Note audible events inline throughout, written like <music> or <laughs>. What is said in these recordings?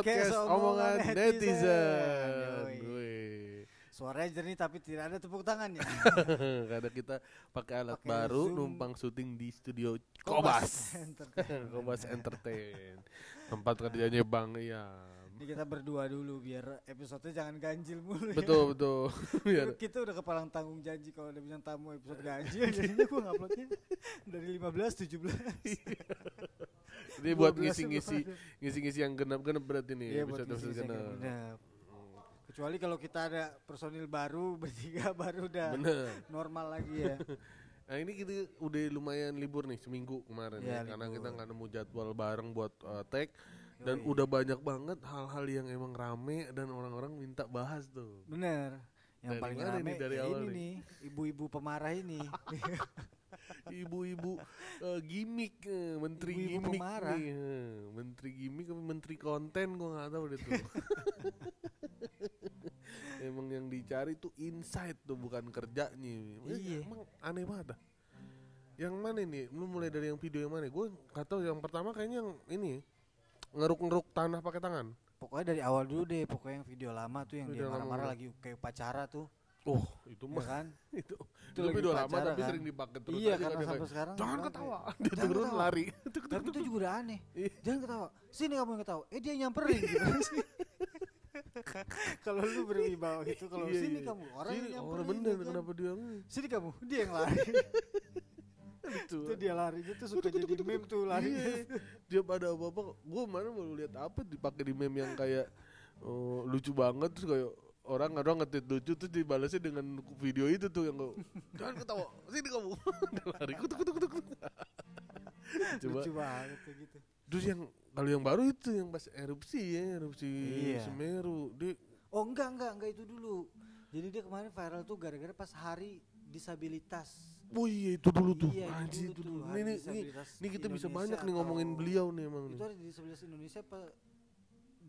podcast omongan netizen. Suaranya jernih tapi tidak ada tepuk tangannya. <laughs> Karena kita pakai alat Pakai baru Zoom. numpang syuting di studio Kobas. Kobas Entertain. <laughs> Tempat kerjanya Bang Iya. Ini kita berdua dulu biar episodenya jangan ganjil mulu ya. Betul betul. <laughs> Biar Kita udah kepalang tanggung janji kalau ada bintang tamu episode ganjil jadinya gue nguploadnya dari 15 17. Ini buat 12 ngisi-ngisi ngisi-ngisi yang genap-genap berarti nih Iya buat episode-episode ngisi genap. Kecuali kalau kita ada personil baru <laughs> bertiga baru udah Bener. normal lagi ya. <laughs> Nah ini kita udah lumayan libur nih seminggu kemarin Iya, ya, karena kita nggak nemu jadwal bareng buat uh, tag dan Yoi. udah banyak banget hal-hal yang emang rame dan orang-orang minta bahas tuh. Bener. Yang Dari paling rame dari ya awal ini nih, ibu-ibu pemarah ini. <laughs> Ibu-ibu uh, gimmick, eh, menteri Ibu-ibu gimmick pemarah. nih, eh. menteri gimmick apa menteri konten gua nggak tahu deh tuh. <laughs> emang yang dicari tuh insight tuh bukan kerjanya. Iya. Emang aneh banget. dah. Yang mana nih? Lu mulai dari yang video yang mana? Gue nggak tahu. Yang pertama kayaknya yang ini ngeruk-ngeruk tanah pakai tangan. Pokoknya dari awal dulu deh, pokoknya yang video lama tuh yang Video dia marah-marah lagi kayak upacara tuh, Oh, <laughs> itu ya mah kan? <laughs> itu. Itu Itu lagi video lama tapi kan. sering dipakai terus. Iya, karena kan sampai kayak, sekarang Jangan orang ketawa. <laughs> Dia "Jangan turun ketawa." lari. Tapi itu juga udah aneh. Iya. Jangan ketawa. Sini kamu yang ketawa. Eh dia nyamperin gitu. kalau lu berwibawa gitu, kalau Iya, sini iya. kamu orang Sini, yang orang bener ya kan? kenapa dia Sini kamu, dia yang lari. itu. itu dia larinya tuh suka jadi meme tuh lari. Iya. Dia pada apa-apa. Gue mana baru lihat apa dipakai di meme yang kayak oh, lucu banget terus kayak orang orang ngetit lucu terus dibalasnya dengan video itu tuh yang gue <laughs> jangan ketawa sini kamu <laughs> lari kutuk kutuk kutuk <laughs> coba Lucu banget gitu. terus yang kalau yang baru itu yang pas erupsi ya erupsi Iya. Semeru dia Oh enggak enggak enggak itu dulu. Jadi dia kemarin viral tuh gara-gara pas hari disabilitas. Oh iya itu dulu tuh. Iya, itu Anjir dulu itu dulu. Ini nih, nih, disabilitas nih kita bisa Indonesia banyak nih ngomongin beliau nih emang Itu nih. hari disabilitas Indonesia apa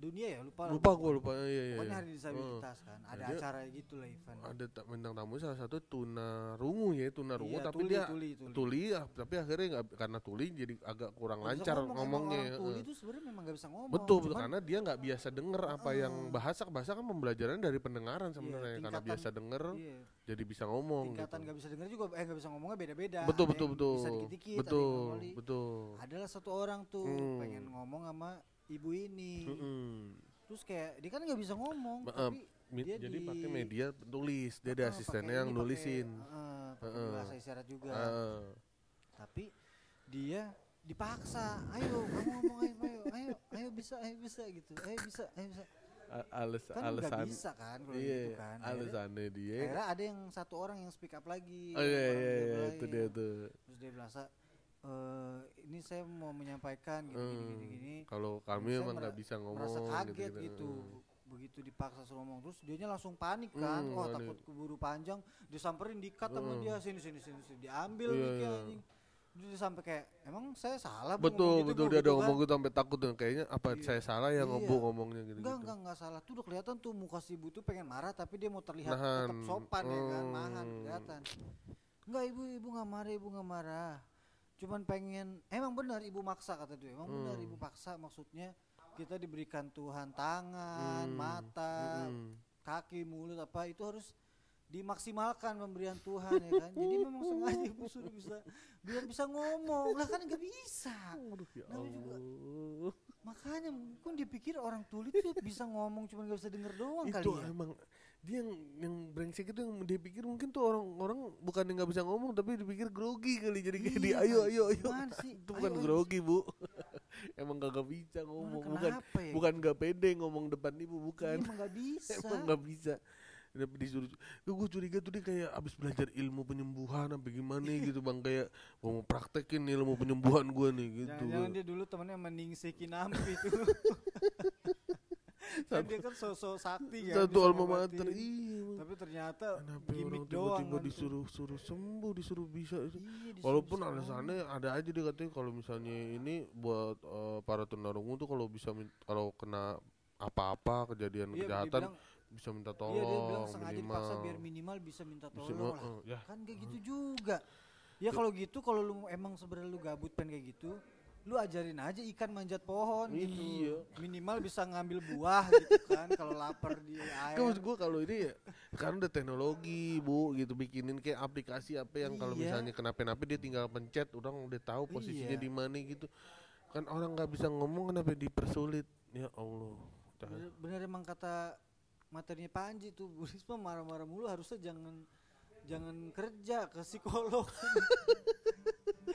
dunia ya lupa. Lupa gue lupa iya iya. Pokoknya iya. hari disabilitas kan. Ada Dia- acara gitu lah event. Ada ta- bintang tamu salah satu tuna rungu ya tuna rungu Iya, tapi tuli, dia tuli, tuli. tuli ya tapi akhirnya nggak karena tuli jadi agak kurang Nggak bisa lancar ngomong, ngomongnya. Orang tuli itu sebenarnya memang gak bisa ngomong. Betul betul Cuman karena dia nggak biasa denger apa yang bahasa bahasa kan pembelajaran dari pendengaran sebenarnya karena tingkatan- biasa denger iya, jadi bisa ngomong tingkatan gitu. gak bisa dengar juga eh gak bisa ngomongnya beda-beda. Betul Ada betul yang betul. Bisa dikit-dikit, ada yang Betul betul. Adalah satu orang tuh Hmm. pengen ngomong sama ibu ini. Mm-mm. Terus kayak dia kan nggak bisa ngomong, Maaf, tapi Mi- dia jadi di- pakai media tulis dia ada Ah, asistennya yang nulisin. pakai, eh, pakai Heeh. bahasa isyarat juga. Ah. Tapi dia dipaksa, ayo kamu ngomong ayo, ayo, ayo, ayo bisa, ayo bisa gitu, ayo bisa, ayo bisa. A- ales Kan alasan bisa kan kalau iya gitu kan. Alasannya dia Akhirnya ada yang satu orang yang speak up lagi. oh iya iya iya lain. itu dia tuh Terus dia bilang "Sa, eh ini saya mau menyampaikan gini gini Hmm, gini, gini. kalau kami emang nggak bisa ngomong merasa kaget gitu-gitu. gitu, begitu dipaksa suruh ngomong terus dianya langsung panik kan Hmm, wah panik. takut keburu panjang disamperin dikat sama Hmm. dia sini sini sini, sini. diambil Iya, mic-nya, iya. anjing dia sampai kayak emang saya salah betul ngomong gitu, betul Bu?" dia ada Gitu ngomong kan. gitu sampai takut tuh kayaknya apa Iya. saya salah ya Iya. ngobu ngomongnya gitu enggak gitu enggak enggak salah tuh udah kelihatan tuh muka si ibu tuh pengen marah tapi dia mau terlihat Nahan. tetap sopan ya kan Hmm. nahan kelihatan enggak ibu ibu nggak marah ibu nggak marah cuman pengen emang benar ibu maksa kata dia emang benar Hmm. ibu paksa maksudnya kita diberikan Tuhan tangan Hmm. mata Mm-mm. kaki mulut apa itu harus dimaksimalkan pemberian Tuhan ya kan jadi memang sengaja ibu suruh bisa biar bisa ngomong lah kan nggak bisa Aduh, ya Namanya juga- Allah. makanya mungkin dipikir orang tuli tuh bisa ngomong cuma nggak bisa denger doang itu kali ya emang dia yang yang brengsek itu yang dia pikir mungkin tuh orang-orang bukan yang nggak bisa ngomong tapi dipikir grogi kali jadi kayak Iya dia ayo kali. ayo ayo sih? <laughs> itu bukan Ayo, ayo. grogi bu <laughs> emang gak bisa ngomong bukan ya? bukan gak pede ngomong depan ibu Iya, bukan emang nggak <laughs> bisa emang nggak bisa Kenapa disuruh gue curiga tuh dia kayak abis belajar ilmu penyembuhan apa gimana gitu bang kayak mau praktekin ilmu penyembuhan gue nih gitu jangan-jangan dia dulu temennya meningsi kinampi tuh kan dia kan sosok sakti kan satu bisa alma mater iya tapi ternyata Kenapa gimmick orang doang tiba-tiba kan tuh. disuruh suruh sembuh disuruh bisa Iya, Walaupun bisa alasannya ada aja dia katanya kalau misalnya ini buat eh, para tunarungu tuh kalau bisa kalau kena apa-apa kejadian Iya, kejahatan bilang- bisa minta Iya dia tolong bilang sengaja minimal. dipaksa biar minimal bisa minta Bisa, tolong lah. uh, ya. Kan kayak gitu juga. Ya kalau gitu kalau lu emang sebenarnya lu gabut pengen kayak gitu, lu ajarin aja ikan manjat pohon gitu Iya. minimal bisa ngambil buah gitu kan kalau lapar di air Kan maksud gue kalau ini ya kan udah teknologi bu gitu bikinin kayak aplikasi apa yang kalau Iya. misalnya kenapa-napa dia tinggal pencet orang udah tahu posisinya Iya. di mana gitu kan orang nggak bisa ngomong kenapa dipersulit ya Allah bener, bener emang kata materinya Panji tuh Bu Risma marah-marah mulu harusnya jangan jangan kerja ke psikolog <laughs>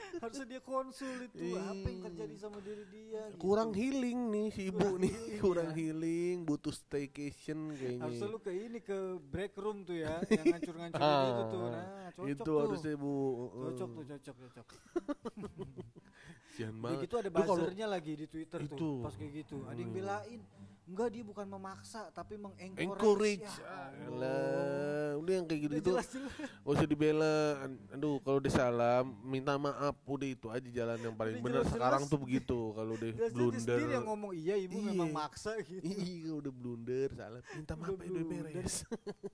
<laughs> harusnya dia konsul itu apa yang terjadi sama diri dia gitu. kurang healing nih si ibu Kurang nih healing, <laughs> kurang ya. healing butuh staycation kayaknya harusnya lu ke ini ke break room tuh ya yang <laughs> ngancur-ngancurin Ah, itu tuh nah cocok itu tuh harusnya bu cocok tuh cocok cocok Sian banget gitu ada buzzernya lagi di Twitter Itu. tuh pas kayak gitu. Ada yang Hmm. belain. Enggak dia bukan memaksa tapi mengencourage. encourage Ya Allah. Alah, udah yang kayak Udah gitu-gitu jelas-jelas. Gak usah dibela Aduh kalau udah salah Minta maaf Udah itu aja jalan yang paling Udah benar. Sekarang tuh begitu Kalau udah dia blunder sendiri yang ngomong iya ibu Iya. memang maksa gitu. Iya udah blunder Salah Minta Udah maaf udah blunder. beres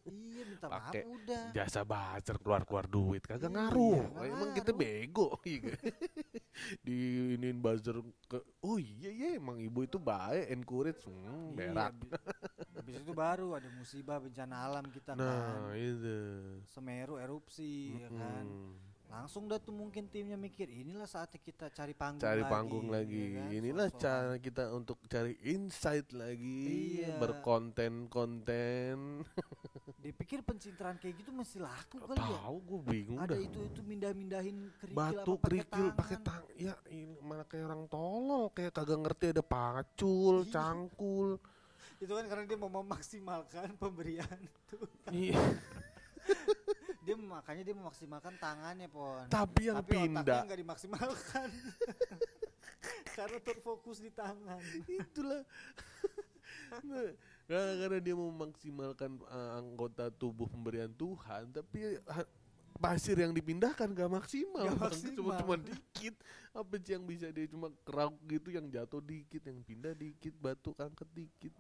iya minta maaf Pakai udah. Jasa bacer keluar-keluar duit Kagak Iya, ngaruh nggak Emang kita bego Iya kan? <laughs> Di iniin buzzer ke Oh iya iya Emang ibu itu baik Encourage hmm, Iya, Berak bi- Habis itu baru ada musibah bencana alam kita Nah kan. itu Semeru erupsi ya kan. Langsung dah tuh mungkin timnya mikir inilah saatnya kita cari panggung cari lagi. panggung lagi. ya kan? Inilah cara kita untuk cari insight lagi, Iya. berkonten-konten. <laughs> Dipikir pencitraan kayak gitu mesti laku kali ya. Tahu gue bingung Ada dah. itu itu mindah-mindahin kerikil Batu apa kerikil pakai tang, ya ini malah kayak orang tolol, kayak kagak ngerti ada pacul, Iya. cangkul. Itu kan karena dia mau memaksimalkan <laughs> pemberian tuh. Iya. <laughs> Dia makanya dia memaksimalkan tangannya, Pon. Tapi yang Tapi pindah nggak dimaksimalkan. <laughs> karena terfokus di tangan. itulah. Karena, karena dia mau memaksimalkan uh, anggota tubuh pemberian Tuhan, tapi ha- pasir yang dipindahkan gak maksimal, Bang. maksimal. cuma cuma dikit. Apa sih yang bisa dia cuma kerauk gitu, yang jatuh dikit, yang pindah dikit, batu angkat dikit.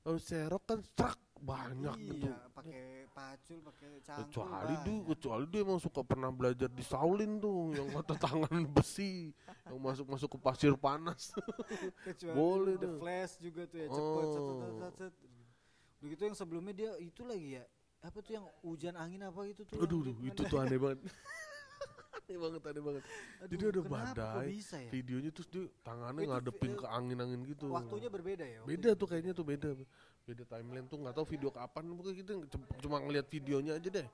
Kalau serok kan strak banyak gitu. iya, pakai pacul, pakai cangkul. Kecuali banyak. dia, kecuali dia emang suka pernah belajar di Shaolin tuh, yang mata tangan <laughs> besi, yang masuk masuk ke pasir panas. <laughs> Kecuali boleh The tuh. Flash juga tuh ya cepet Oh. set, set, set, set. Udah gitu yang sebelumnya dia itu lagi ya. Apa tuh yang hujan angin apa itu tuh? Aduh, aduh, itu tuh aneh <laughs> banget. aneh banget, aneh banget. Aduh, Jadi ada badai, bisa ya? Videonya terus dia tangannya Itu ngadepin ke angin-angin gitu. Waktunya berbeda ya? beda tuh kayaknya tuh beda. Beda timeline tuh nggak tahu video kapan pokoknya kita c- cuma ngeliat videonya aja deh.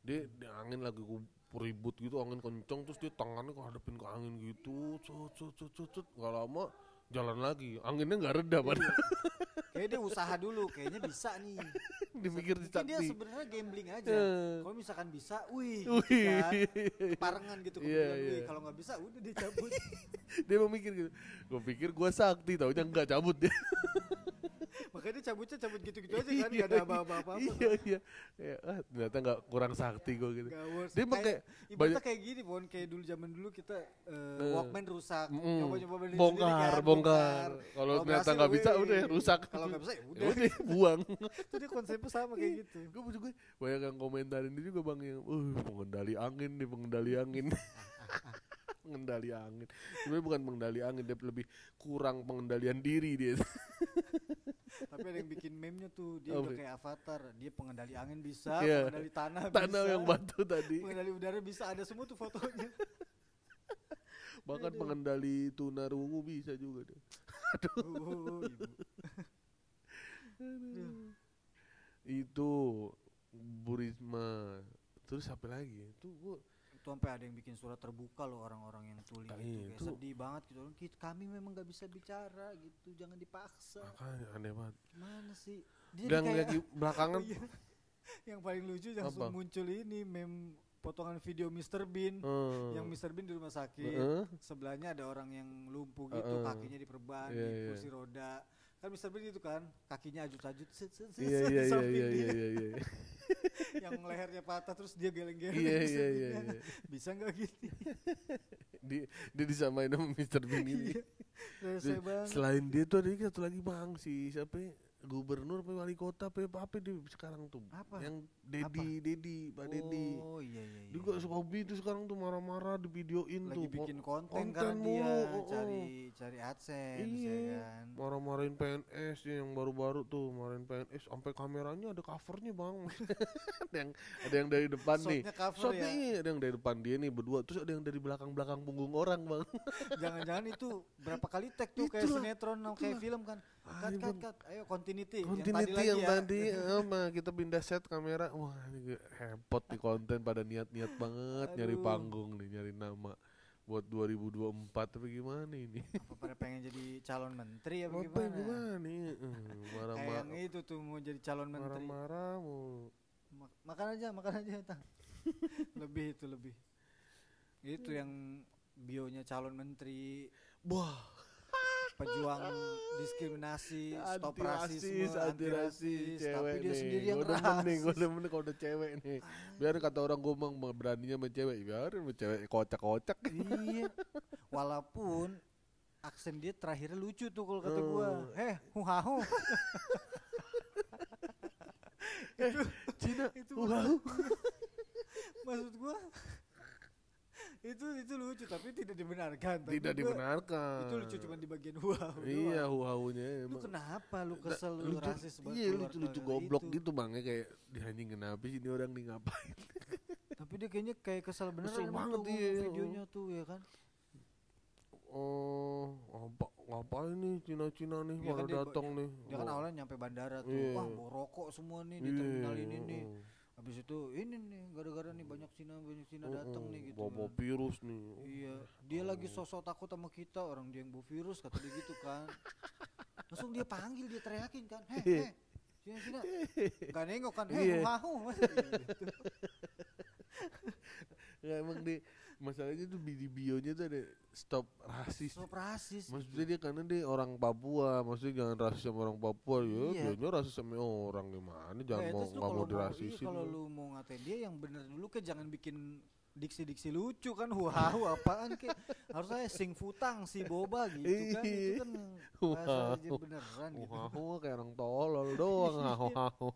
Dia, dia angin lagi ribut gitu, angin kenceng terus dia tangannya ngadepin ke angin gitu. Cut cut cut cut, cut. Nggak lama jalan lagi. Anginnya nggak reda padahal. Kayaknya dia usaha dulu, kayaknya bisa nih. <laughs> Mungkin dia sebenarnya gambling aja. Eh. Kalau misalkan bisa, wih, Wih. gitu kan. Parengan gitu Iya, kemudian, iya. wih. Kalau nggak bisa, udah dia cabut. <laughs> dia mau mikir gitu. Gue pikir gua sakti, taunya nggak cabut dia. <laughs> Makanya cabutnya cabut gitu-gitu aja kan, nggak ada apa-apa. iya iya. Ya, ah, ternyata nggak kurang sakti gue gitu. Gak. Dia pakai ibaratnya kayak gini, Bon. Kayak dulu zaman dulu kita Eh, Walkman rusak, Mm-mm. nyoba-nyoba beli bongkar, kan, bongkar. Kalau ternyata nggak bisa, udah rusak. Kalau nggak bisa, ya <laughs> udah. udah buang. <laughs> Itu dia konsepnya sama kayak gitu. gue gue banyak yang komentarin dia juga bang yang, uh pengendali angin nih pengendali angin. <laughs> pengendali angin. Sebenarnya bukan pengendali angin, dia lebih kurang pengendalian diri dia. Tapi ada yang bikin meme-nya tuh, dia udah kayak avatar. Dia pengendali angin bisa, Iya. pengendali tanah, <laughs> Tanah bisa. yang batu tadi. pengendali udara bisa, ada semua tuh fotonya. <laughs> Bahkan pengendali tunarungu bisa juga dia. <laughs> Oh, ibu. Itu Burisma. Terus apa lagi? Itu gua Itu sampai ada yang bikin surat terbuka loh orang-orang yang tuli Nah, gitu. Kayak itu- sedih banget gitu. Kita, kami memang nggak bisa bicara gitu, jangan dipaksa. makanya aneh banget. Gimana sih? Dia Dan kayak- lagi <laughs> belakangan iya. yang paling lucu langsung Apa? muncul ini meme potongan video Mr. Bean eh, yang Mr. Bean di rumah sakit Heeh. sebelahnya ada orang yang lumpuh gitu Heeh. kakinya diperban Iya, di iya. kursi roda kan Mr. Bean itu kan kakinya ajut-ajut Iya iya di iya samping iya dia. iya iya. <laughs> yang lehernya patah terus dia geleng-geleng Iya <laughs> iya iya. Iya. bisa nggak gini <laughs> Dia dia disamain sama Mr. Bean ini. Iya. Selain dia tuh ada satu lagi bang si siapa ya? Gubernur apa wali kota apa apa, dia sekarang tuh Apa? yang Dedi Dedi Pak Dedi Oh iya iya. iya. juga suka hobi tuh sekarang tuh marah-marah di videoin lagi tuh bikin konten, konten karena dia mulu, oh, oh. cari cari AdSense Iya. ya kan. marah-marahin PNS ya yang baru-baru tuh marahin PNS sampai kameranya ada covernya bang <laughs> ada yang ada yang dari depan nih Shotnya cover Shotnya ya. iya, ada yang dari depan dia nih berdua terus ada yang dari belakang belakang punggung orang bang <laughs> Jangan-jangan itu berapa kali tag tuh kayak Itulah, sinetron sama kayak film kan. Cut Ayo, cut cut. Ayo continuity. continuity yang yang tadi tadi, ya. kita pindah set kamera wah ini hepot di konten pada niat-niat banget nyari panggung nih nyari nama buat 2024 tapi gimana ini Apa pada pengen jadi calon menteri apa apa gimana? gimana nih Eh, Kayak yang marah-marah itu tuh mau jadi calon menteri. marah-marah mau Ma- makan aja, makan aja, Tang. <laughs> lebih itu lebih. Itu yang bionya calon menteri, wah pejuang <laughs> diskriminasi, stop anti rasis, anti rasis, tapi cewek dia nih. sendiri yang Gua demen nih, gue demen nih kalau udah cewek nih. Biar kata orang gue emang beraninya sama cewek, biarin sama cewek kocak-kocak. iya. <laughs> Walaupun aksen dia terakhirnya lucu tuh kalau kata gua. Oh. Eh, huhahu. <laughs> Cina, itu. Maksud gua itu itu lucu tapi tidak dibenarkan. Tapi Tidak dibenarkan. Itu lucu cuma di bagian huhahu. Iya, doang. huhaunya Lu emang. kenapa lu kesel lu lucu- rasis banget Iya, lucu-lucu gara-gara goblok itu. gitu bang ya kayak dia anjing kenapa sih ini orang nih ngapain? <laughs> Tapi dia kayaknya kayak kesel beneran Kesel emang banget tuh dia, videonya tuh ya kan. Oh, apa ngapain nih Cina-Cina nih Iya kan pada datang nih. Dia kan awalnya nyampe bandara tuh. Iya. Wah, rokok semua nih di Iya, terminal ini nih. Habis itu ini nih gara-gara nih banyak Cina banyak Cina Oh, datang oh, nih gitu. Bawa kan. virus nih. Iya, dia lagi sosok takut sama kita, orang dia yang bawa virus kata dia gitu kan. Langsung dia panggil, dia teriakin kan, heh, Iya. heh, Cina Cina, gak nengok kan, Iya. heh, Masa <laughs> gitu. Ya emang di masalahnya tuh di bionya tuh ada stop rasis. Stop rasis. Maksudnya dia karena dia orang Papua, maksudnya jangan rasis sama orang Papua ya, Iya. dia rasis sama orang gimana, jangan Eh, mau nggak mau kalau iya, dirasisin. kalau lu. mau ngatain dia yang bener dulu ke jangan bikin diksi-diksi lucu kan huhahu apaan ke harus saya sing futang si boba gitu kan itu kan bahasa aja beneran gitu Hahu kayak orang tolol doang, <laughs> hahu.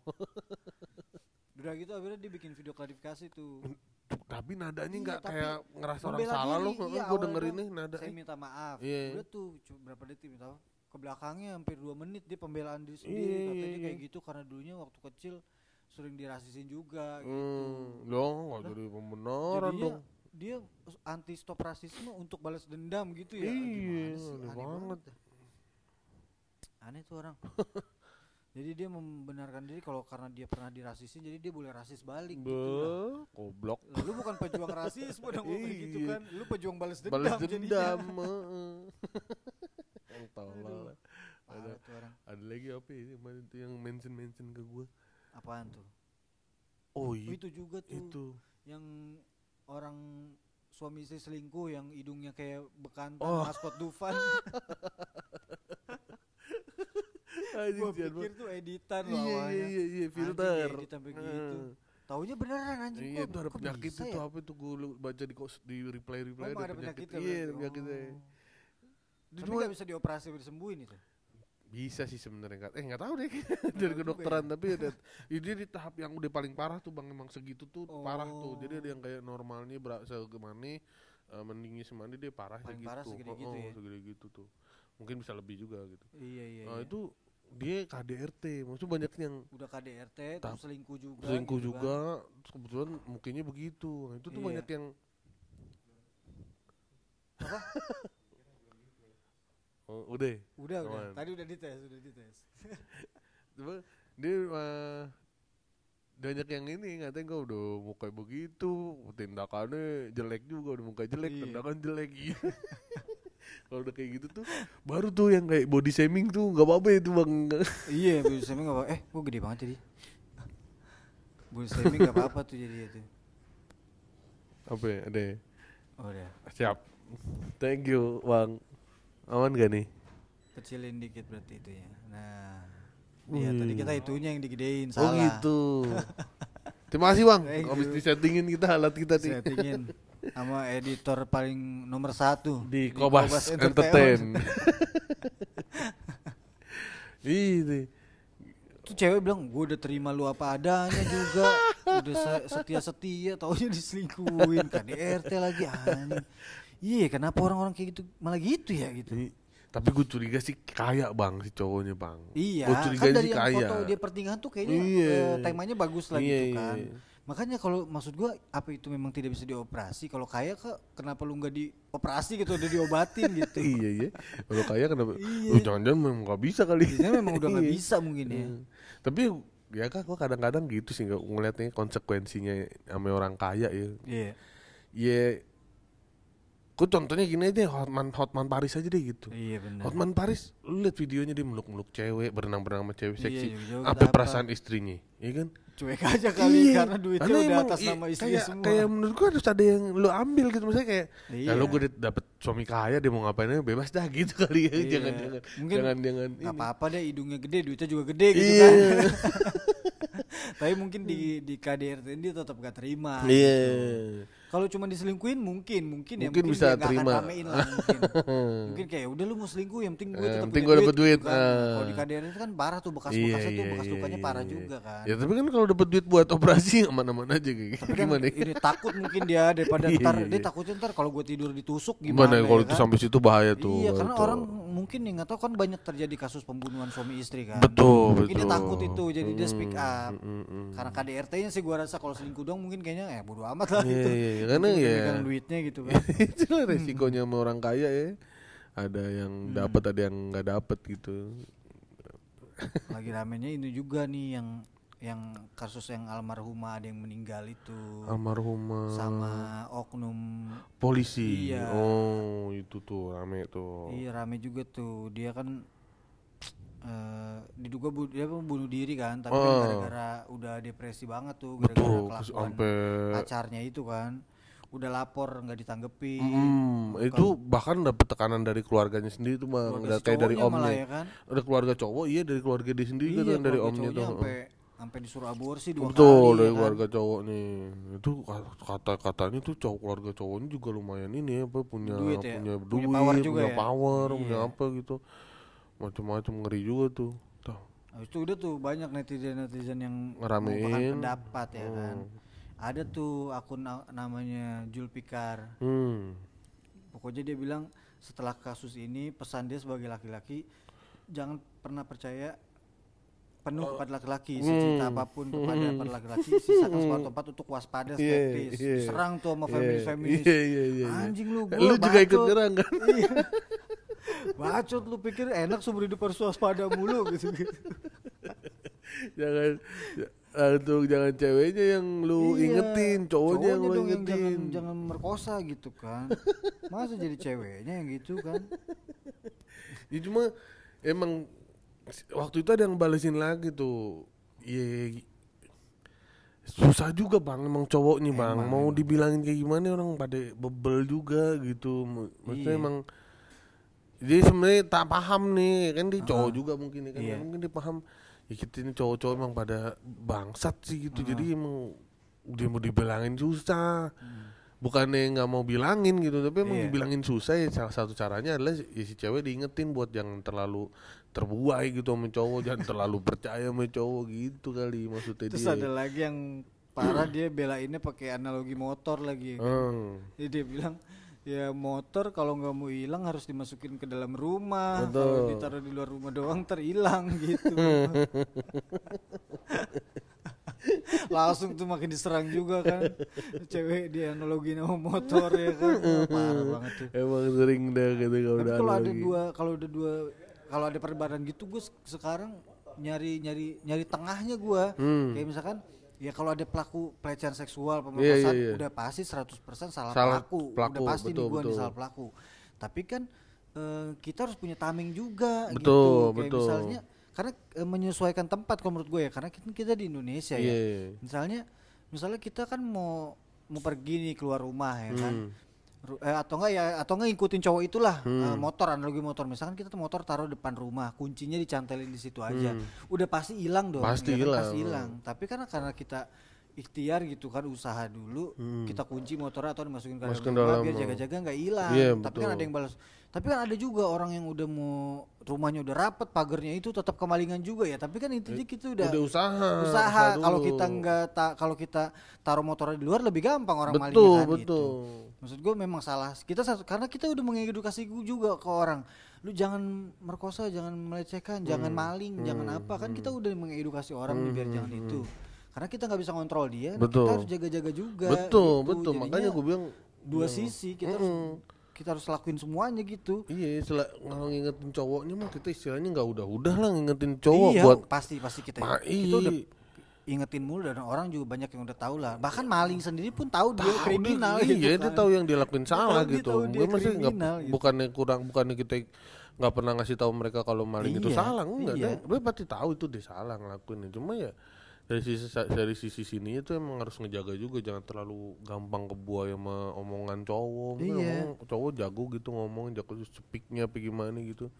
udah gitu akhirnya dia bikin video klarifikasi tuh <laughs> Tapi nadanya Iya, nggak tapi kayak ngerasa orang salah diri, loh, iya, gue denger ini nada. saya minta maaf Iya. udah tuh cuma berapa detik minta maaf ke belakangnya hampir dua menit dia pembelaan diri sendiri Iya, katanya iya, kayak iya. gitu karena dulunya waktu kecil sering dirasisin juga gitu Hmm, dong, nggak Lah, jadi pembenaran dong. dia anti stop rasisme untuk balas dendam gitu ya Iya, Gimana sih? aneh aneh banget. banget aneh tuh orang <laughs> jadi dia membenarkan diri kalau karena dia pernah dirasisin jadi dia boleh rasis balik gitu lah. Be, goblok. Lalu bukan pejuang rasisme dong gitu Iya. kan lu pejuang balas dendam Balas dendam. <laughs> tolol. Ada ada lagi apa ya kemarin tuh yang mention mention ke gue. apaan tuh Oh Oh, iya itu juga tuh itu. yang orang suami istri selingkuh yang hidungnya kayak bekantan Oh. maskot Dufan <laughs> Anjing, gua sian pikir tuh editan loh Iya iya iya iya Anjing, filter. diedit sampai gitu. Heeh. taunya beneran anjing Iya itu ada penyakit itu apa tuh gue baca di kos di reply Oh, reply emang ada penyakit. Iya ada penyakitnya. Oh. Tapi nggak bisa dioperasi disembuhin itu. bisa sih sebenarnya. Eh nggak tahu deh <laughs> dari kedokteran ya. tapi ada dia di tahap yang udah paling parah tuh bang emang segitu tuh parah tuh. Jadi ada Oh. yang kayak normalnya berasa segimana uh, mendingnya semana dia parah Paling segitu. parah segede Oh, gitu oh, ya. segede gitu tuh. Mungkin bisa lebih juga gitu. Iya iya. Nah iya. itu dia KDRT, maksudnya banyak yang udah KDRT terus selingkuh juga. selingkuh gitu juga, kan. terus kebetulan mukanya begitu. Nah, itu tuh Iya. banyak yang Apa? <laughs> oh, udah. Udah udah. Tadi udah dites, udah dites. <laughs> Coba dia uh, banyak yang ini ngatain kau udah muka begitu, tindakannya jelek juga, udah muka jelek, Iya. tindakan jelek iya. <laughs> Kalau udah kayak gitu tuh baru tuh yang kayak body shaming tuh nggak apa-apa itu bang. iya, body shaming enggak apa. Eh, gua gede banget jadi. Body shaming enggak apa-apa tuh jadi itu. apa ya? Ada ya? Oh, udah. Siap. Thank you bang. Aman gak nih? Kecilin dikit berarti itu ya. Nah. Iya, tadi Wih. kita itunya yang digedein, Oh salah. gitu. <laughs> Terima kasih bang. Habis disettingin kita alat kita nih. Settingin sama editor paling nomor satu. Di Kobas Entertain. <laughs> Ini. Tuh cewek bilang gue udah terima lu apa adanya juga. Udah se- setia-setia taunya diselingkuhin. KDRT lagi anjing iya kenapa orang-orang kayak gitu malah gitu ya gitu. Ini- tapi gue curiga sih kaya bang si cowoknya bang. Iya Gua kan curigain dari sih yang kaya. foto dia pertinggahan tuh kayaknya Iya. eh, temanya bagus lah Iya, gitu iya, kan. iya. Makanya kalau maksud gue apa itu memang tidak bisa dioperasi? Kalau kaya kok kenapa lu nggak dioperasi gitu? Udah diobatin <laughs> gitu. Iya iya. Kalau kaya kenapa? Iya. oh, jangan-jangan memang gak bisa kali. Biasanya memang udah nggak Iya. bisa mungkin ya. Hmm. tapi ya kak gue kadang-kadang gitu sih nggak ngeliatnya konsekuensinya sama orang kaya ya. Iya. Ya gue contohnya gini aja Hotman Hotman Paris aja deh gitu. Iya benar. Hotman Paris lu liat videonya dia meluk-meluk cewek berenang-berenang sama cewek Iya, seksi sampai kenapa? perasaan istrinya iya kan cuek <laughs> aja kali Iya, karena duitnya karena udah emang atas nama istri kayak, semua kayak menurut gua harus ada yang lu ambil gitu misalnya kayak Iya. kalau gue dapet suami kaya dia mau ngapain aja bebas dah <laughs> gitu kali ya Iya. jangan jangan Mungkin jangan jangan ini. apa-apa deh hidungnya gede duitnya juga gede gitu Iya. kan <laughs> tapi mungkin di di KDRT dia tetap gak terima Iya. gitu. Kalau cuma diselingkuhin mungkin mungkin ya Mungkin bisa dia akan terima. ramein lah mungkin <laughs> mungkin kayak udah lu mau selingkuh yang penting gue Eh, tetap penting gua dapet duit, gitu kan. ah. kalau di KDRT kan parah tuh bekas Iya, tuh iya, bekas iya, lukanya iya, parah iya. juga kan Ya tapi kan kalau dapet duit buat operasi <laughs> aman-aman aja kayak gitu. Kan Gimana ya? ini takut mungkin dia daripada <laughs> Iya, ntar iya, dia iya. takutnya ntar kalau gue tidur ditusuk Gimana gimana, ya kalau ya itu kan? sampai situ bahaya tuh. Iya karena orang mungkin nih nggak tahu kan banyak terjadi kasus pembunuhan suami istri kan. betul Mungkin betul. dia takut itu jadi dia speak Hmm, up. hmm, hmm, hmm. Karena KDRT-nya sih gua rasa kalau selingkuh dong mungkin kayaknya eh bodo amat lah Iya gitu. iya iya. karena ya megang duitnya gitu kan. <laughs> itulah resikonya sama orang kaya ya. Ada yang Hmm. dapat ada yang nggak dapat gitu. Lagi ramenya ini juga nih yang yang kasus yang almarhumah ada yang meninggal itu Almarhumah sama oknum polisi. Iya. Oh, itu tuh rame tuh. iya rame juga tuh dia kan eh diduga bu, dia kan bunuh diri kan tapi kan Oh. gara-gara udah depresi banget tuh gara-gara kelakuan pacarnya itu kan udah lapor nggak ditanggepi Hmm, itu bahkan dapat tekanan dari keluarganya sendiri tuh bang, Udah si kayak dari omnya. ya kan Ada keluarga cowok, iya dari keluarga dia sendiri kan iya, yang dari omnya tuh. sampai sampai disuruh aborsi dua Betul kali dari ya kan? keluarga cowok nih. Itu ka- kata katanya tuh cowok keluarga cowoknya juga lumayan ini ya, apa punya Duit ya? punya Punya duit, power juga punya ya? power, punya Iya. apa gitu. Macam-macam ngeri juga tuh. Tuh. Habis itu udah tuh banyak netizen netizen yang Ngeramein. pendapat ya kan Hmm. ada tuh akun na- namanya Julpikar Hmm. pokoknya dia bilang setelah kasus ini pesan dia sebagai laki-laki jangan pernah percaya penuh kepada laki-laki secinta Hmm. apa pun kepada para laki-laki sisakan sebuah tempat untuk waspada skeptis iya. serang tuh sama Iya, feminis feminis Iya iya iya. iya. anjing lu gua Lu juga ikut bacot. nyerang kan? iya bacot lu pikir enak seumur hidup harus waspada mulu gitu gitu jangan eh, untuk jangan ceweknya yang lu Iya, ingetin, cowoknya yang lu ingetin. jangan jangan merkosa gitu kan masa jadi ceweknya yang gitu kan Ya cuma emang waktu itu ada yang balesin lagi tuh. Iya susah juga bang emang cowoknya bang Emang, mau emang. dibilangin kayak gimana orang pada bebel juga gitu maksudnya Iya. emang dia sebenarnya tak paham nih kan dia cowok Ah. juga mungkin ya kan Iya. mungkin dia paham ya kita ini cowok-cowok emang pada bangsat sih gitu Ah. jadi emang dia mau dibilangin susah Hmm. bukannya nggak mau bilangin gitu tapi emang Iya. dibilangin susah ya salah satu caranya adalah ya si cewek diingetin buat jangan terlalu terbuai gitu sama cowok jangan terlalu percaya sama cowok gitu kali maksudnya terus dia. ada lagi yang parah dia belainnya pakai analogi motor lagi. Hmm. Jadi dia bilang ya motor kalau nggak mau hilang harus dimasukin ke dalam rumah. Kalau ditaruh di luar rumah doang terhilang <laughs> gitu. <laughs> Langsung tuh makin diserang juga kan. Cewek dia analogi sama motor ya kan. Parah banget tuh. Emang sering dah gitu kalau udah kalau ada dua kalau ada dua kalau ada perdebatan gitu gue sekarang nyari nyari nyari tengahnya gue Hmm. kayak misalkan ya kalau ada pelaku pelecehan seksual Iya, pemerkosaan iya, iya. udah pasti 100% salah, Salah pelaku. pelaku, udah pasti betul, betul. salah pelaku tapi kan eh, kita harus punya tameng juga Betul, gitu kayak betul. misalnya karena eh, menyesuaikan tempat kalau menurut gue ya karena kita, kita di Indonesia ya Iya. misalnya misalnya kita kan mau mau pergi nih keluar rumah ya kan Hmm. Ru- eh, atau enggak ya atau enggak ngikutin cowok itulah Hmm. eh, motor analogi motor misalkan kita tuh motor taruh depan rumah kuncinya dicantelin di situ aja Hmm. udah pasti hilang dong Pasti ya kan? hilang. pasti hilang tapi karena karena kita ikhtiar gitu kan usaha dulu kita kunci motornya atau dimasukin ke Hmm. Masukin dalam rumah dalam, biar jaga-jaga nggak hilang Iya, tapi kan betul. ada yang balas tapi kan ada juga orang yang udah mau rumahnya udah rapet pagernya itu tetap kemalingan juga ya tapi kan intinya kita udah udah usaha usaha kalau kita nggak ta kalau kita taruh motornya di luar lebih gampang orang betul malingnya kan gitu. betul Maksud gue memang salah kita karena kita udah mengedukasi gu- juga ke orang. Lu jangan merkosa, jangan melecehkan, jangan Hmm. maling, jangan apa kan kita udah mengedukasi orang nih biar jangan itu. Karena kita nggak bisa kontrol dia, Hmm. Betul. kita harus jaga-jaga juga. betul gitu. betul Jadinya makanya gue bilang dua sisi kita harus Mm-mm. kita harus lakuin semuanya gitu. Iya, setelah kalau ngingetin cowoknya mah kita istilahnya nggak udah-udah lah ngingetin cowok iya, buat pasti pasti kita Ma- kita udah ingetin mulu dan orang juga banyak yang udah tahu lah. Bahkan maling sendiri pun tahu dia Tahu kriminal dia, gitu iya kan. dia tahu yang dia lakuin salah dia gitu. dia Gue masih nggak gitu. bukannya kurang bukannya kita nggak pernah ngasih tahu mereka kalau maling itu Iya, salah enggak iya. dia, dia pasti tahu itu dia salah ngelakuinnya cuma ya dari sisi dari sisi sini itu emang harus ngejaga juga jangan terlalu gampang kebuai sama omongan cowok Iya. ngomong- cowok jago gitu ngomong jago speaknya apa gimana gitu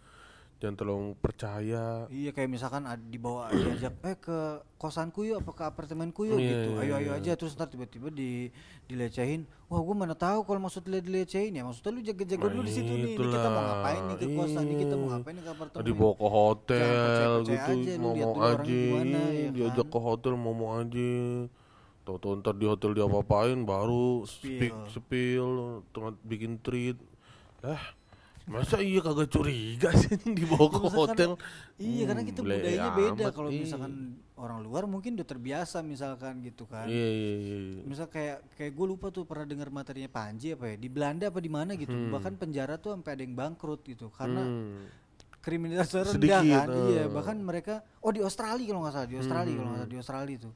jangan terlalu percaya Iya kayak misalkan ad- dibawa <clears throat> diajak eh ke kosanku yuk apa ke apartemenku yuk Iya, gitu. iya, Ayo ayo iya. aja terus ntar tiba-tiba di dilecehin. Wah, gua mana tahu kalau maksud dia dilecehin ya. Maksudnya lu jaga-jaga Nah, dulu di situ nih. Ini kita mau ngapain nih ke kosan nih kita mau Iya. ngapain nih ke apartemen. dibawa ke hotel percaya-percaya gitu aja, ngomong orangnya aja gimana, ya diajak kan? ke hotel ngomong aja Tahu-tahu ntar di hotel dia apa-apain baru Spill. spill tengah bikin treat lah masa iya kagak curiga sih <laughs> dibawa ke hotel Iya, karena kita Hmm, budayanya beda kalau iya. misalkan orang luar mungkin udah terbiasa misalkan gitu kan. iya iya iya iya. Misal kayak kayak gue lupa tuh pernah dengar materinya Panji apa ya di Belanda apa di mana gitu bahkan penjara tuh sampai ada yang bangkrut gitu karena Hmm. kriminalitas rendah kan eh. iya bahkan mereka oh di Australia kalau nggak salah di Australia kalau nggak salah di Australia itu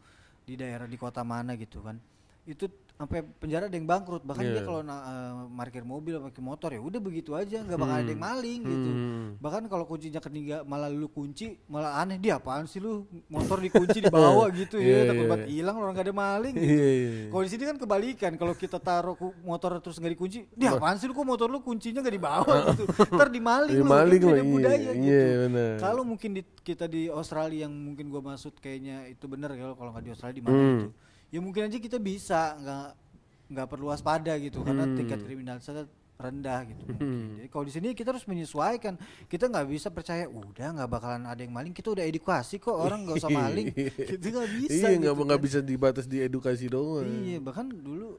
di daerah di kota mana gitu kan itu sampai penjara ada yang bangkrut. Bahkan dia Iya. kalau na- eh, parkir mobil pakai motor ya udah begitu aja. Nggak bakal ada yang maling gitu. Hmm. bahkan kalau kuncinya ketiga malah lu kunci malah aneh dia apaan sih lu? Motor dikunci di bawah <laughs> gitu Iya, ya. takut iya. banget hilang orang gak ada maling gitu. iya iya. Kalau di sini kan kebalikan, kalau kita taruh motor terus nggak dikunci, dia apaan sih lu? Kok motor lu kuncinya nggak di bawah <laughs> gitu, ntar dimaling Iya, lu, maling iya, budaya iya, gitu. benar. Kalau mungkin di, kita di Australia yang mungkin gua maksud kayaknya itu benar ya kalau nggak di Australia di mana Hmm. gitu, ya mungkin aja kita bisa nggak nggak perlu waspada gitu karena Hmm. tingkat kriminalitasnya rendah gitu. mungkin. Jadi kalau di sini kita harus menyesuaikan, kita nggak bisa percaya udah nggak bakalan ada yang maling, kita udah edukasi kok orang nggak usah maling, <laughs> kita nggak bisa. iya nggak gitu kan. bisa dibatas di edukasi doang Iya, bahkan dulu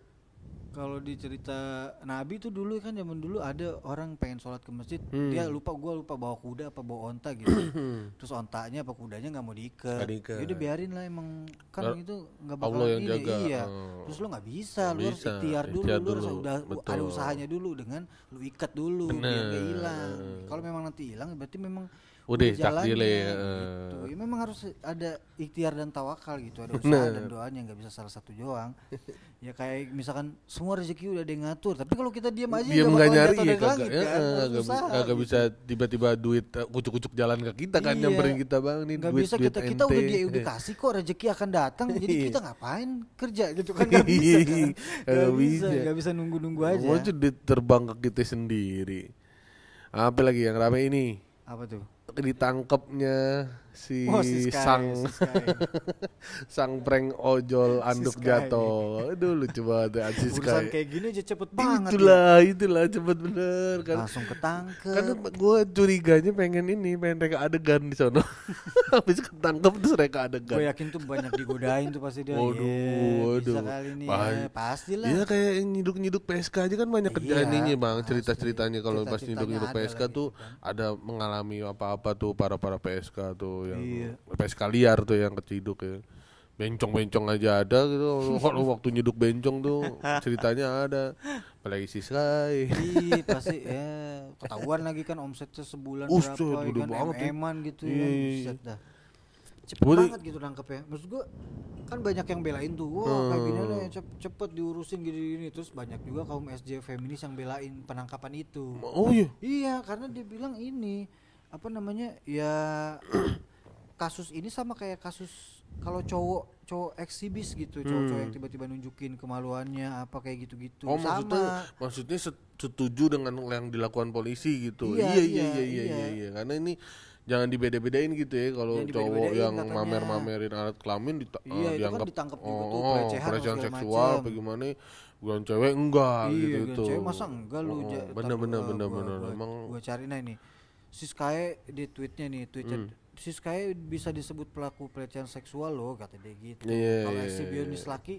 kalau di cerita Nabi tuh dulu kan zaman dulu ada orang pengen sholat ke masjid, Hmm. dia lupa gua lupa bawa kuda apa bawa onta gitu. <coughs> Terus ontanya apa kudanya nggak mau diikat. Diikat. Ya udah biarin lah emang kan Nggak- itu nggak bakal Allah yang ini. jaga. Iya. Oh. Terus lu nggak bisa, lu harus ikhtiar dulu, ikhtiar lu harus dulu, udah ada betul. usahanya dulu dengan lu ikat dulu biar nggak Bener. hilang. Kalau memang nanti hilang berarti memang Udah, jalannya, takdir ya, gitu. eh. Ya memang harus ada ikhtiar dan tawakal gitu, ada usaha Bener. dan doanya nggak bisa salah satu doang. <laughs> ya kayak misalkan semua rezeki udah ada yang ngatur, tapi kalau kita diam aja Diam nggak nyari ya kagak langit ya, kan, usaha gitu. bisa tiba-tiba duit eh, kucuk-kucuk jalan ke kita kan Iya. beri kita bang nih nggak duit bisa duit kita kita udah ente. diedukasi kok rezeki akan datang jadi <laughs> kita ngapain kerja gitu kan nggak bisa kan <laughs> Nggak nggak bisa nggak bisa nunggu nunggu aja Mau duit terbang ke kita sendiri apa lagi yang rame ini apa tuh ditangkapnya si, Oh, si Sky, sang si Sky. <laughs> sang prank ojol anduk Sky. jatuh aduh lucu banget ya si urusan Sky kayak gini aja cepet banget ya. itulah itulah cepet bener kan langsung ketangkep karena gue curiganya pengen ini pengen reka adegan di sono <laughs> habis ketangkep terus reka adegan gue yakin tuh banyak digodain tuh pasti dia Waduh, "Iya, bisa waduh. kali nih Bahaya. ya, pasti lah Iya kayak nyiduk-nyiduk PSK aja kan banyak Iya, kejadiannya bang pasti. cerita-ceritanya kalau pas nyiduk-nyiduk PSK tuh ada mengalami apa-apa tuh para para PSK tuh yang Iya. PSK liar tuh yang keciduk ya. Bencong-bencong aja ada gitu. <laughs> Kalau waktu nyiduk bencong tuh <laughs> ceritanya ada. Apalagi si Sky. Iya <laughs> pasti ya. Ketahuan lagi kan omsetnya sebulan Buset, berapa ya kan banget ya. eman gitu kan iya, iya. Dah. Cepet Gua di- banget gitu nangkepnya. Maksud gua kan banyak yang belain tuh. Wah kayak gini lah cep- cepet diurusin gini-gini. Terus banyak juga kaum SJ feminis yang belain penangkapan itu. Oh iya? Iya karena dia bilang ini apa namanya ya <coughs> kasus ini sama kayak kasus kalau cowok cowok eksibis gitu cowok-cowok yang tiba-tiba nunjukin kemaluannya apa kayak gitu-gitu. Oh sama. maksudnya maksudnya set- setuju dengan yang dilakukan polisi gitu. Iya, Iya iya iya, iya iya iya, iya. Karena ini jangan dibeda-bedain gitu ya kalau cowok yang mamer-mamerin alat kelamin dita- Iya, eh, itu kan dianggap ditangkap juga tuh, oh, pelecehan pelecehan seksual apa gimana bukan cewek enggak iya gitu tuh. cewek masa enggak lu Oh, bener bener eh, bener bener. emang gua cari nah ini. Siskae di tweetnya nih tweetnya Hmm. Siskae bisa disebut pelaku pelecehan seksual loh kata dia gitu Iya, kalau iya, eksibionis iya. laki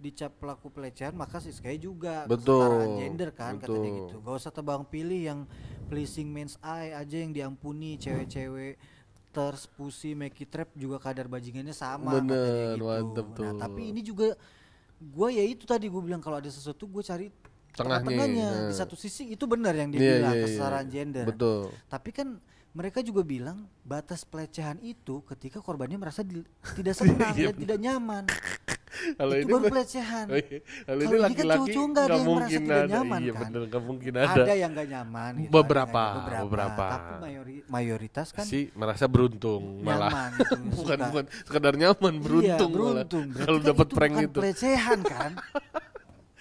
dicap pelaku pelecehan maka Siskae juga Betul, kesetaraan gender kan kata dia betul. gitu gak usah tebang pilih yang pleasing men's eye aja yang diampuni cewek-cewek thirst, pussy, trap juga kadar bajingannya sama Bener, gitu. mantep Nah, tuh. tapi ini juga gue ya itu tadi gue bilang kalau ada sesuatu gue cari Tengahnya, tengah-tengahnya nah. di satu sisi itu benar yang dia Iya, bilang iya, iya. kesetaraan gender Betul. tapi kan mereka juga bilang batas pelecehan itu ketika korbannya merasa di- tidak <laughs> senang Iya, dan tidak nyaman Kalau itu ini baru pelecehan Oh iya. Kalau ini kan laki-laki cowok-cowok nggak ada nggak yang merasa mungkin tidak ada. nyaman, Iya kan? bener nggak mungkin ada, ada. yang gak nyaman gitu, Beberapa, ada yang- beberapa. tapi mayori- mayoritas kan sih merasa beruntung malah. nyaman gitu, <laughs> bukan suka. bukan sekedar nyaman beruntung iya, beruntung. Kalau kan dapat itu prank bukan itu. pelecehan kan <laughs>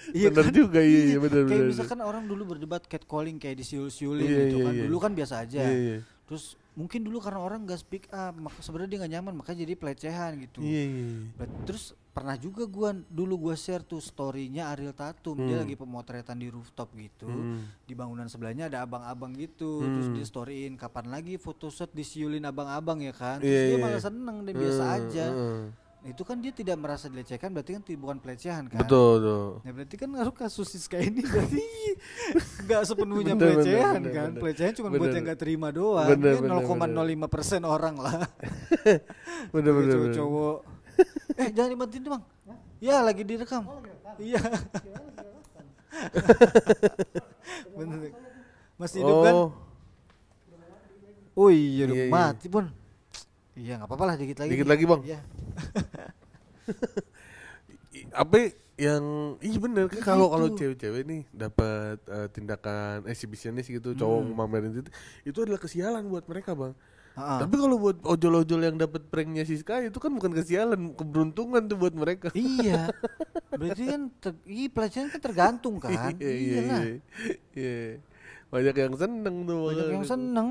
Bener juga, iya, iya, bener, Kayak bener. misalkan orang dulu berdebat catcalling kayak disiul-siulin Iya, gitu iya, kan. iya. Dulu kan biasa aja. Iya, iya. Terus mungkin dulu karena orang gak speak up, maka sebenarnya dia gak nyaman, makanya jadi pelecehan gitu. Iya, iya. Bet- Terus pernah juga gua dulu gua share tuh storynya Ariel Tatum, dia Hmm. lagi pemotretan di rooftop gitu. Hmm. Di bangunan sebelahnya ada abang-abang gitu, terus Hmm. dia storyin kapan lagi photoshoot disiulin abang-abang ya kan. Iya, Terus dia iya. malah seneng dan biasa Hmm, aja. Itu kan dia tidak merasa dilecehkan, berarti kan bukan pelecehan kan. Betul, betul. Ya berarti kan ngaruh kasus Siska ini berarti <laughs> nggak sepenuhnya Bener, pelecehan bener, kan. bener. Pelecehan cuma buat yang nggak terima doang. Bener, bener, 0,05 persen orang lah. Bener, bener, bener. Cowok-cowok. <laughs> eh jangan dimatiin tuh bang. Ya lagi direkam. Iya. <laughs> bener. Masih hidup kan? Oh, Oh iya, udah Iya, iya. mati pun. Iya nggak apa-apa lah dikit lagi. Dikit nih. lagi, Bang. Iya. <laughs> apa yang iya bener kan kalau kalau gitu. cewek-cewek nih dapat eh, tindakan exhibitionis gitu cowok Hmm. mamerin itu itu adalah kesialan buat mereka bang Ha-ha. tapi kalau buat ojol-ojol yang dapat pranknya Siska itu kan bukan kesialan keberuntungan tuh buat mereka iya. <laughs> Berarti kan ter- iya pelecehan kan tergantung kan. iya iya iya iya banyak yang seneng tuh Banyak yang seneng.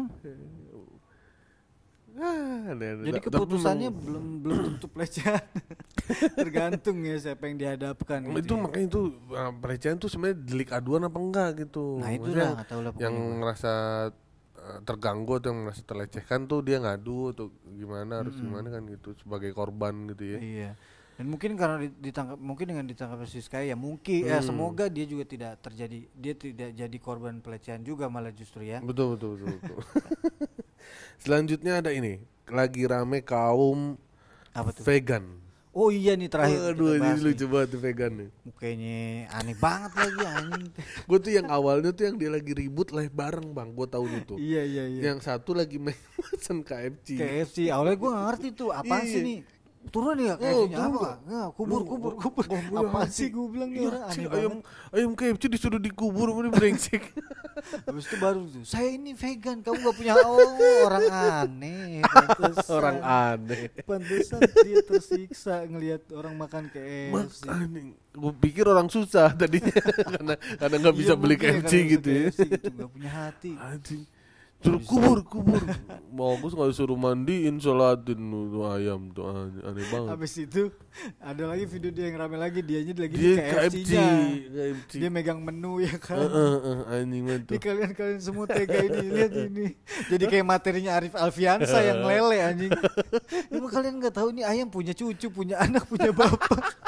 Ah. Jadi keputusannya belum belum tentu pelecehan. <laughs> Tergantung ya siapa yang dihadapkan gitu. itu ya. makanya itu uh, pelecehan tuh sebenarnya delik aduan apa enggak gitu Nah, itu lah, lah yang merasa uh, terganggu atau yang merasa terlecehkan tuh dia ngadu atau gimana harus gimana kan gitu sebagai korban gitu ya Iya. Dan mungkin karena di- ditangkap mungkin dengan ditangkap Siska ya mungkin ya Hmm. semoga dia juga tidak terjadi dia tidak jadi korban pelecehan juga malah justru ya. betul betul betul, betul. <laughs> selanjutnya ada ini lagi rame kaum Apa tuh? vegan Oh iya nih terakhir aduh ini lucu banget tuh vegan nih Mukanya aneh banget lagi anjing. <laughs> gue tuh yang awalnya tuh yang dia lagi ribut live bareng bang gue tahun itu iya iya iya. yang satu lagi <laughs> mesen KFC KFC awalnya gue ngerti tuh apa sih Iya. nih turun ya Oh, KFC-nya turun. apa nggak kubur Lu, kubur. kubur. Punya apa sih? gue bilang nih Iya, orang aneh ayam ayam KFC disuruh dikubur ini brengsek. <laughs> Habis itu baru tuh saya ini vegan kamu gak punya oh orang aneh pantesan. <laughs> Orang aneh. Pantesan dia tersiksa ngelihat orang makan KFC Makanya gue pikir orang susah tadinya. <laughs> Karena karena nggak bisa Iya, beli ya, KFC gitu ya. KFC gitu gak punya hati. Anjing. Suruh kubur, kubur. Bagus nggak suruh mandiin, sholatin tuh ayam tuh aneh, aneh banget. habis itu ada lagi video dia yang rame lagi dianya lagi Dia di KFC, KFC-nya KFC. dia megang menu ya kan Heeh, heeh, anjing banget Ini kalian kalian semua tega ini lihat ini. Jadi kayak materinya Arif Alfiansa yang lele anjing. Emang kalian nggak tahu nih ayam punya cucu, punya anak, punya bapak.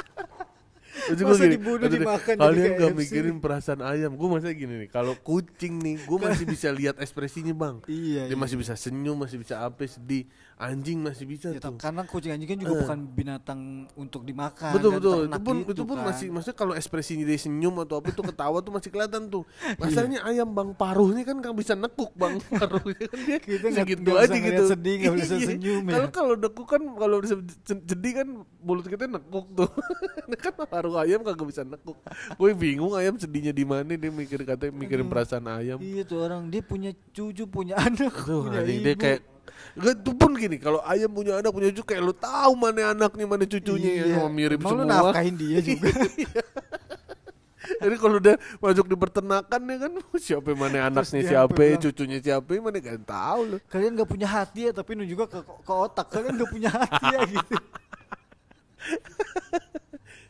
Masa gua gini, dibunuh, dimakan Kalian gak mikirin perasaan ayam. Gue masih gini nih. Kalau kucing nih, gue masih bisa lihat ekspresinya bang. Iya. Dia iya. masih bisa senyum, masih bisa apa sedih. Anjing masih bisa Ya, tuh. karena kucing anjing kan juga Eh. bukan binatang untuk dimakan. betul betul itu pun gitu itu pun kan. masih maksudnya kalau ekspresinya dia senyum atau apa itu ketawa tuh masih kelihatan tuh <laughs> Iya. masalahnya ayam bang paruhnya kan nggak bisa nekuk bang <laughs> paruhnya kan dia Kita segitu nggak aja gitu sedih, nggak bisa <laughs> Iya. senyum ya. kalau kalau nekuk kan kalau sedih kan mulut kita nekuk tuh kan paruh ayam kagak bisa nekuk gue bingung ayam sedihnya di mana dia mikir katanya mikirin perasaan ayam Iya tuh orang dia punya cucu, punya anak, Aduh, punya ibu. dia kayak Gak itu pun gini, kalau ayam punya anak punya cucu kayak lu tahu mana anaknya mana cucunya ya semua mirip Iya. Emang lu semua. nafkahin dia <laughs> juga. Jadi kalau udah masuk di peternakan ya kan <laughs> siapa yang mana anaknya dia siapa, bilang, cucunya siapa, mana gak tahu lu. Kalian gak punya hati ya, tapi nu juga ke, ke otak. Kalian gak punya hati ya gitu. <laughs>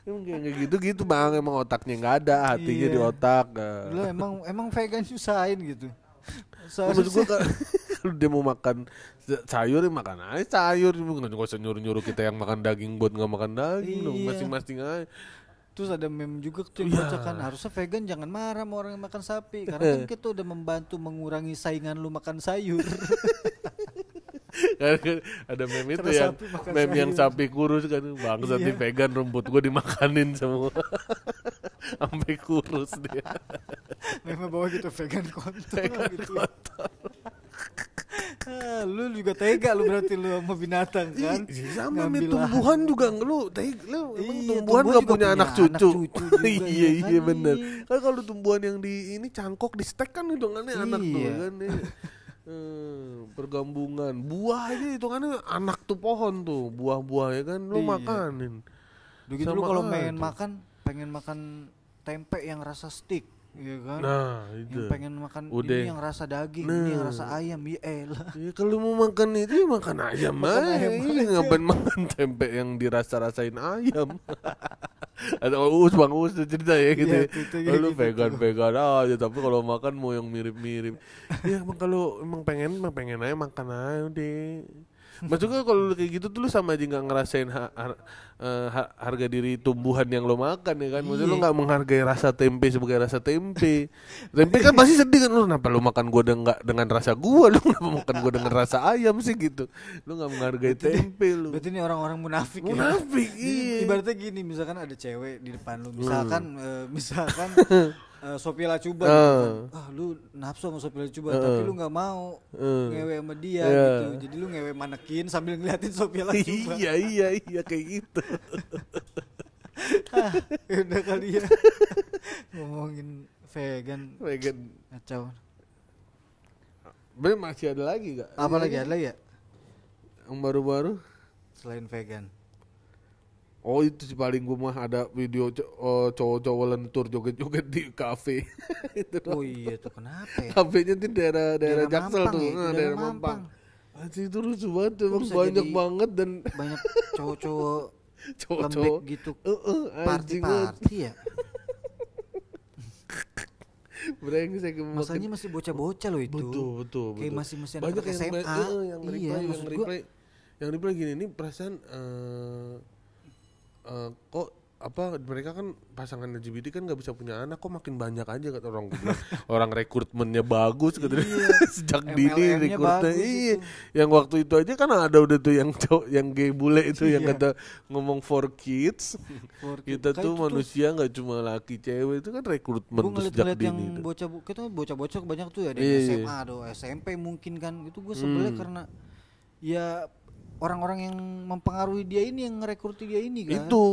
Emang kayak gitu gitu bang, emang otaknya nggak ada, hatinya Iya. di otak. eh. Lu emang emang vegan nyusahin gitu. Maksud gua ka- kalau dia mau makan sa- sayur ya makan aja sayur, nggak usah nyuruh nyuruh kita yang makan daging buat nggak makan daging, dong. Iya. masing-masing aja. Terus ada meme juga tuh yang Iya. baca kan harusnya vegan jangan marah sama orang yang makan sapi karena kan <laughs> kita udah membantu mengurangi saingan lu makan sayur. Kan ada meme itu yang makan meme yang sayur. sapi kurus kan bangsa Iya. vegan rumput gua dimakanin semua <laughs> sampai kurus dia <laughs> meme bawa gitu vegan kontol gitu. Ah, lu juga tega lu berarti lu sama binatang kan. Ih, sama Ngambil lahan. tumbuhan juga lu teh lu emang Iya, tumbuhan tumbuhan gak juga punya punya anak anak cucu, cucu <laughs> juga, iya ya iya kan? bener Iya. kan kalau tumbuhan yang di ini cangkok di stek kan hitungannya anak tuh Iya. kan iya. Hmm, pergambungan buah aja hitungannya anak tuh pohon tuh buah-buah ya kan lu Iya. makanin Begitu lu kalau pengen makan pengen makan tempe yang rasa stick, ya kan? nah yang itu pengen makan Udah. ini yang rasa daging, ini yang Nah. rasa ayam, ya elah. Ya, kalau mau makan itu ya makan ayam Makan aja. Iya, ngapain makan tempe yang dirasa-rasain ayam. <laughs> Ada Uus Bang Uus tuh cerita ya gitu. Iya, ya. Oh, lu gitu vegan-vegan aja tapi kalau makan mau yang mirip-mirip. ya emang kalau emang pengen emang pengen aja makan aja deh. Maksudnya kalau lu kayak gitu tuh lu sama aja nggak ngerasain ha- har- eh, ha- harga diri tumbuhan yang lo makan ya kan. Maksudnya lu Iya. nggak menghargai rasa tempe sebagai rasa tempe. tempe kan pasti sedih kan lu kenapa lu makan gua dengan dengan rasa gua lu kenapa makan gua dengan rasa ayam sih gitu. Lu nggak menghargai tempe lu. Berarti ini orang-orang munafik ya. Munafik Jadi, iya. Ibaratnya gini, misalkan ada cewek di depan lu, misalkan eh, misalkan <laughs> eh, Sophia Lacuba Ah. gitu kan. Ah, lu nafsu sama Sophia Lacuba, tapi lu nggak mau Eh. ngewe sama dia Iya. gitu. Jadi lu ngewe manekin sambil ngeliatin Sophia Lacuba. iya iya iya kayak gitu. Ah, udah kali ya. <laughs> Ngomongin vegan Vegan. kacau. Bener masih ada lagi gak? Apa lagi ada lagi ya Yang baru-baru? selain vegan? Oh itu sih paling gue mah ada video oh, cowok-cowok lentur joget-joget di kafe. <laughs> itu Oh iya tuh kenapa ya? Kafenya di daerah daerah, Daerah Jaksel Mampang tuh, ya, nah, daerah Mampang. Mampang. Anjir itu lucu banget, emang banyak banget dan Banyak cowok-cowok <laughs> cowok-cowok. lembek gitu. Eh, eh, anjing banget. Party-party ya. <laughs> Brengsek Masanya masih bocah-bocah loh itu. betul betul Kayak betul. masih masih banyak anak yang SMA. eh, yang Iya, yang yang reply gini ini perasaan eh eh, kok apa mereka kan pasangan LGBT kan nggak bisa punya anak kok makin banyak aja kata orang <laughs> orang rekrutmennya bagus gitu <laughs> sejak dini rekrutnya iya itu. yang waktu itu aja kan ada udah tuh yang <laughs> cowok yang gay bule itu yang Iya. kata ngomong for kids For kita Kayak tuh itu manusia nggak cuma laki cewek itu kan rekrutmen tuh sejak ngeliat-ngeliat yang dini tuh. bocah kita bocah-bocah banyak tuh ya ada Iya, yang iya. SMA ada SMP mungkin kan itu gue sebelnya Hmm. karena ya orang-orang yang mempengaruhi dia ini yang ngerekruti dia ini kan? Itu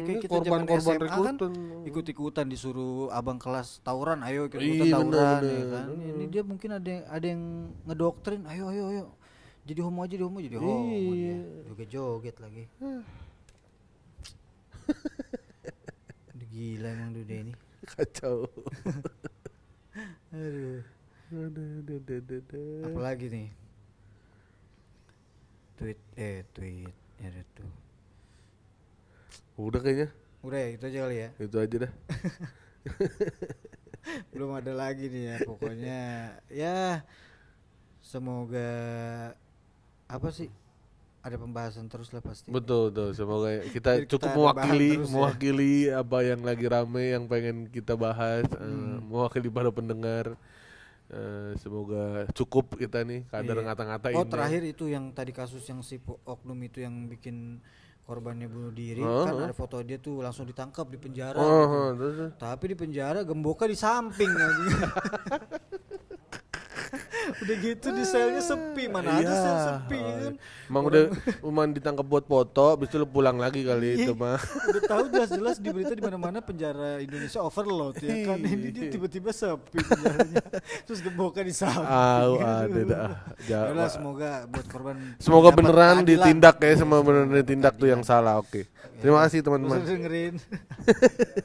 Ya, kayak kita zaman korban-korban SMA kan rekrutan ikut-ikutan disuruh abang kelas tawuran ayo ikut Iya, ikutan bener, tawuran ya bener, kan? Bener. ini dia mungkin ada yang, ada yang ngedoktrin ayo ayo ayo jadi homo aja jadi homo jadi homo dia Iya. joget joget lagi. <laughs> Gila emang dude ini. Kacau. <laughs> Aduh. apalagi nih tweet eh tweet ya tuh. Udah kayaknya. Udah ya itu aja kali ya. Itu aja dah. <laughs> Belum ada lagi nih ya pokoknya. Ya semoga apa sih? Ada pembahasan terus lah pasti. Betul betul. Semoga kita Biar kita cukup mewakili ya. mewakili apa yang lagi rame yang pengen kita bahas eh, Hmm. mewakili para pendengar Eh, semoga cukup kita nih kadar Iya. ngata-ngata oh ini terakhir itu yang tadi kasus yang si oknum itu yang bikin korbannya bunuh diri Oh, kan oh. ada foto dia tuh langsung ditangkap di penjara oh, gitu. terus. tapi di penjara gemboknya di samping. <laughs> <laughs> Udah gitu di selnya sepi, mana ada sel sepi ya kan. Emang udah cuman ditangkap buat foto, habis itu lu pulang lagi kali itu mah. Udah tahu jelas-jelas di berita di mana-mana penjara Indonesia overload ya kan. Ini dia tiba-tiba sepi penjaranya. Terus gemboknya di samping. Ah, ada dah. Semoga buat korban Semoga beneran keadilan. ditindak ya, sama beneran ditindak tuh yang salah. Oke. Terima kasih teman-teman. dengerin. <laughs>